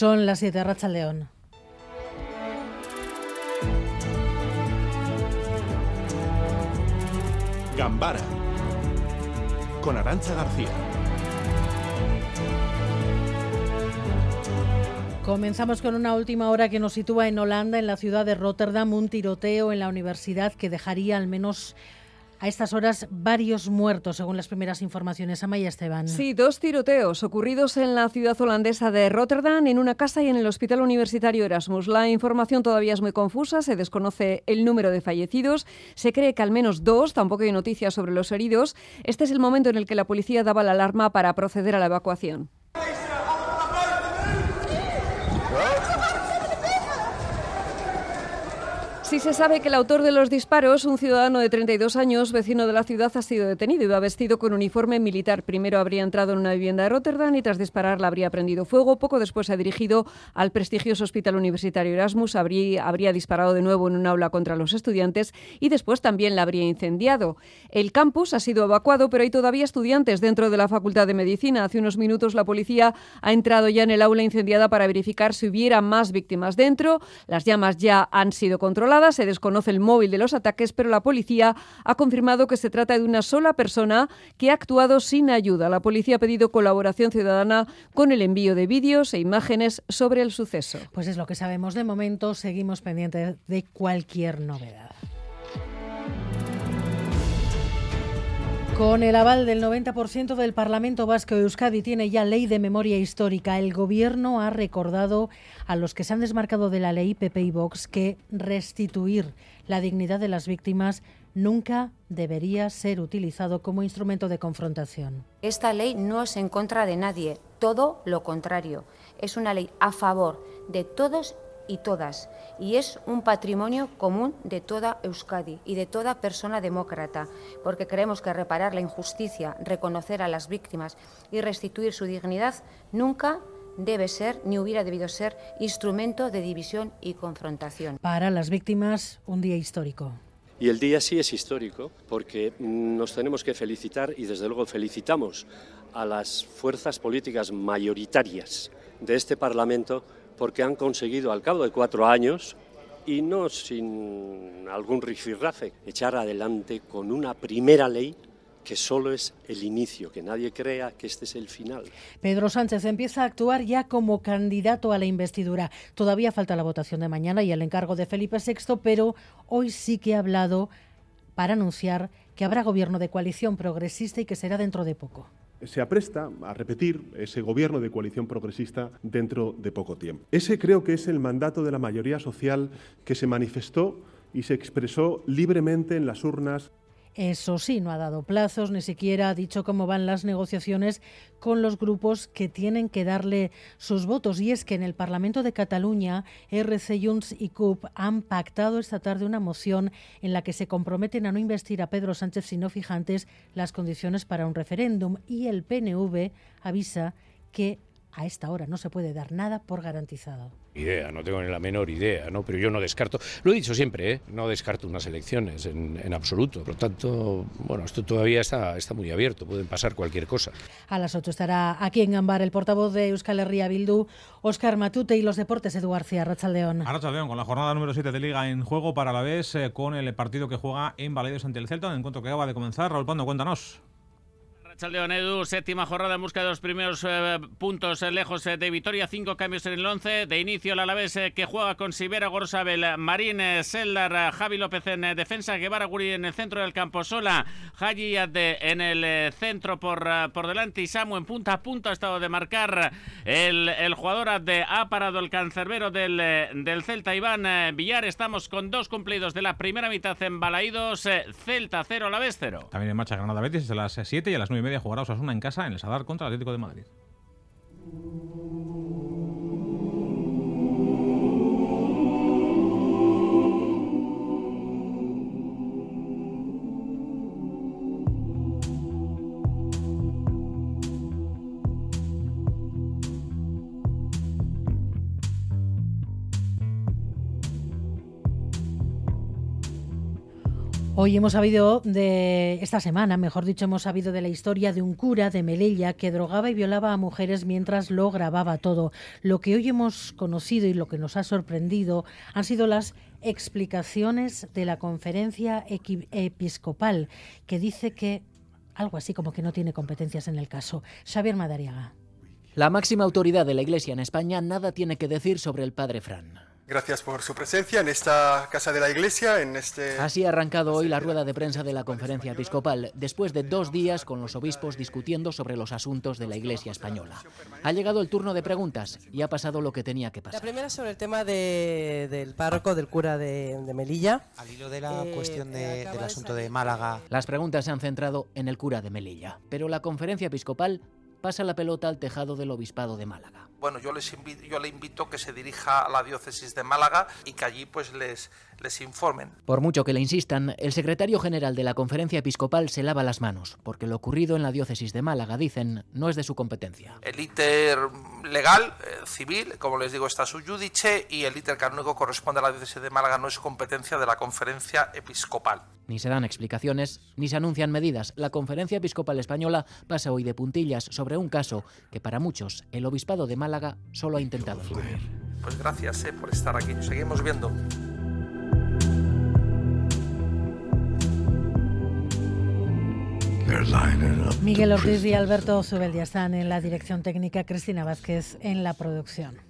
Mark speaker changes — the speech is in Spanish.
Speaker 1: Son las 7, Racha León.
Speaker 2: Gambara con Arancha García.
Speaker 1: Comenzamos con una última hora que nos sitúa en Holanda, en la ciudad de Rotterdam, un tiroteo en la universidad que dejaría al menos a estas horas varios muertos, según las primeras informaciones. Amaya Esteban.
Speaker 3: Sí, dos tiroteos ocurridos en la ciudad holandesa de Rotterdam, en una casa y en el Hospital Universitario Erasmus. La información todavía es muy confusa, se desconoce el número de fallecidos, se cree que al menos dos, tampoco hay noticias sobre los heridos. Este es el momento en el que la policía daba la alarma para proceder a la evacuación. Sí se sabe que el autor de los disparos, un ciudadano de 32 años, vecino de la ciudad, ha sido detenido. Iba vestido con uniforme militar. Primero habría entrado en una vivienda de Rotterdam y tras disparar la habría prendido fuego. Poco después se ha dirigido al prestigioso Hospital Universitario Erasmus. Habría, habría disparado de nuevo en un aula contra los estudiantes y después también la habría incendiado. El campus ha sido evacuado, pero hay todavía estudiantes dentro de la Facultad de Medicina. Hace unos minutos la policía ha entrado ya en el aula incendiada para verificar si hubiera más víctimas dentro. Las llamas ya han sido controladas se desconoce el móvil de los ataques, pero la policía ha confirmado que se trata de una sola persona que ha actuado sin ayuda. La policía ha pedido colaboración ciudadana con el envío de vídeos e imágenes sobre el suceso.
Speaker 1: Pues es lo que sabemos de momento. Seguimos pendientes de cualquier novedad. Con el aval del 90% del Parlamento Vasco, Euskadi tiene ya ley de memoria histórica. El Gobierno ha recordado a los que se han desmarcado de la ley PP y Vox que restituir la dignidad de las víctimas nunca debería ser utilizado como instrumento de confrontación.
Speaker 4: Esta ley no es en contra de nadie, todo lo contrario. Es una ley a favor de todos y todas, y es un patrimonio común de toda Euskadi y de toda persona demócrata, porque creemos que reparar la injusticia, reconocer a las víctimas y restituir su dignidad nunca debe ser ni hubiera debido ser instrumento de división y confrontación.
Speaker 1: Para las víctimas, un día histórico.
Speaker 5: Y el día sí es histórico porque nos tenemos que felicitar y desde luego felicitamos a las fuerzas políticas mayoritarias de este Parlamento porque han conseguido al cabo de cuatro años y no sin algún rifirrafe echar adelante con una primera ley que solo es el inicio, que nadie crea que este es el final.
Speaker 1: Pedro Sánchez empieza a actuar ya como candidato a la investidura. Todavía falta la votación de mañana y el encargo de Felipe VI, pero hoy sí que ha hablado para anunciar que habrá gobierno de coalición progresista y que será dentro de poco
Speaker 6: se apresta a repetir ese gobierno de coalición progresista dentro de poco tiempo. Ese creo que es el mandato de la mayoría social que se manifestó y se expresó libremente en las urnas
Speaker 1: eso sí, no ha dado plazos, ni siquiera ha dicho cómo van las negociaciones con los grupos que tienen que darle sus votos. Y es que en el Parlamento de Cataluña, RC Junts y CUP han pactado esta tarde una moción en la que se comprometen a no investir a Pedro Sánchez si no fijantes las condiciones para un referéndum. Y el PNV avisa que a esta hora no se puede dar nada por garantizado.
Speaker 7: Idea, no tengo ni la menor idea, ¿no? pero yo no descarto, lo he dicho siempre, ¿eh? no descarto unas elecciones en, absoluto. Por lo tanto, bueno, esto todavía está, está muy abierto, pueden pasar cualquier cosa.
Speaker 1: A las 8 estará aquí en Gambar el portavoz de Euskal Herria Bildu, Óscar Matute, y los deportes, Edu García, Rachaldeón.
Speaker 8: Rachaldeón, con la jornada número 7 de Liga en juego para la vez, eh, con el partido que juega en Valedores ante el Celta, en encuentro que acaba de comenzar. Raúl Pando, cuéntanos.
Speaker 9: Chaldeón Edu, séptima jornada en busca de los primeros eh, puntos eh, lejos eh, de Vitoria, cinco cambios en el once. De inicio el Alavés que juega con Sibera, Gorsabel, Marín, Seldar, Javi López en defensa, Guevara Guri en el centro del campo, Sola, Haji en el centro por, por delante y Samu en punta a punta ha estado de marcar el, el jugador de ha parado el cancerbero del, del Celta, Iván Villar. Estamos con dos cumplidos de la primera mitad en Balaídos, Celta 0, Alavés 0.
Speaker 8: También en marcha Granada Betis a las 7 y a las 9 media jugará Osasuna en casa en el Sadar contra el Atlético de Madrid.
Speaker 1: Hoy hemos sabido de esta semana, mejor dicho, hemos sabido de la historia de un cura de Melilla que drogaba y violaba a mujeres mientras lo grababa todo. Lo que hoy hemos conocido y lo que nos ha sorprendido han sido las explicaciones de la conferencia episcopal que dice que algo así como que no tiene competencias en el caso. Xavier Madariaga.
Speaker 10: La máxima autoridad de la Iglesia en España nada tiene que decir sobre el padre Fran.
Speaker 11: Gracias por su presencia en esta casa de la Iglesia, en este...
Speaker 10: Así ha arrancado hoy la rueda de prensa de la conferencia episcopal, después de dos días con los obispos discutiendo sobre los asuntos de la Iglesia española. Ha llegado el turno de preguntas y ha pasado lo que tenía que pasar.
Speaker 12: La primera sobre el tema del párroco, del cura de, Melilla.
Speaker 13: Al hilo de la eh, cuestión del asunto de Málaga.
Speaker 10: Las preguntas se han centrado en el cura de Melilla, pero la conferencia episcopal pasa la pelota al tejado del obispado de Málaga.
Speaker 14: Bueno, yo les invito, yo le invito que se dirija a la diócesis de Málaga y que allí pues les les informen.
Speaker 10: Por mucho que le insistan, el secretario general de la conferencia episcopal se lava las manos, porque lo ocurrido en la diócesis de Málaga, dicen, no es de su competencia.
Speaker 14: El ITER legal, eh, civil, como les digo, está su judice y el ITER canónico corresponde a la diócesis de Málaga, no es competencia de la conferencia episcopal.
Speaker 10: Ni se dan explicaciones, ni se anuncian medidas. La conferencia episcopal española pasa hoy de puntillas sobre un caso que para muchos el obispado de Málaga solo ha intentado
Speaker 14: Pues gracias eh, por estar aquí. Seguimos viendo.
Speaker 1: Miguel Ortiz y Alberto Zubeldia están en la dirección técnica, Cristina Vázquez en la producción.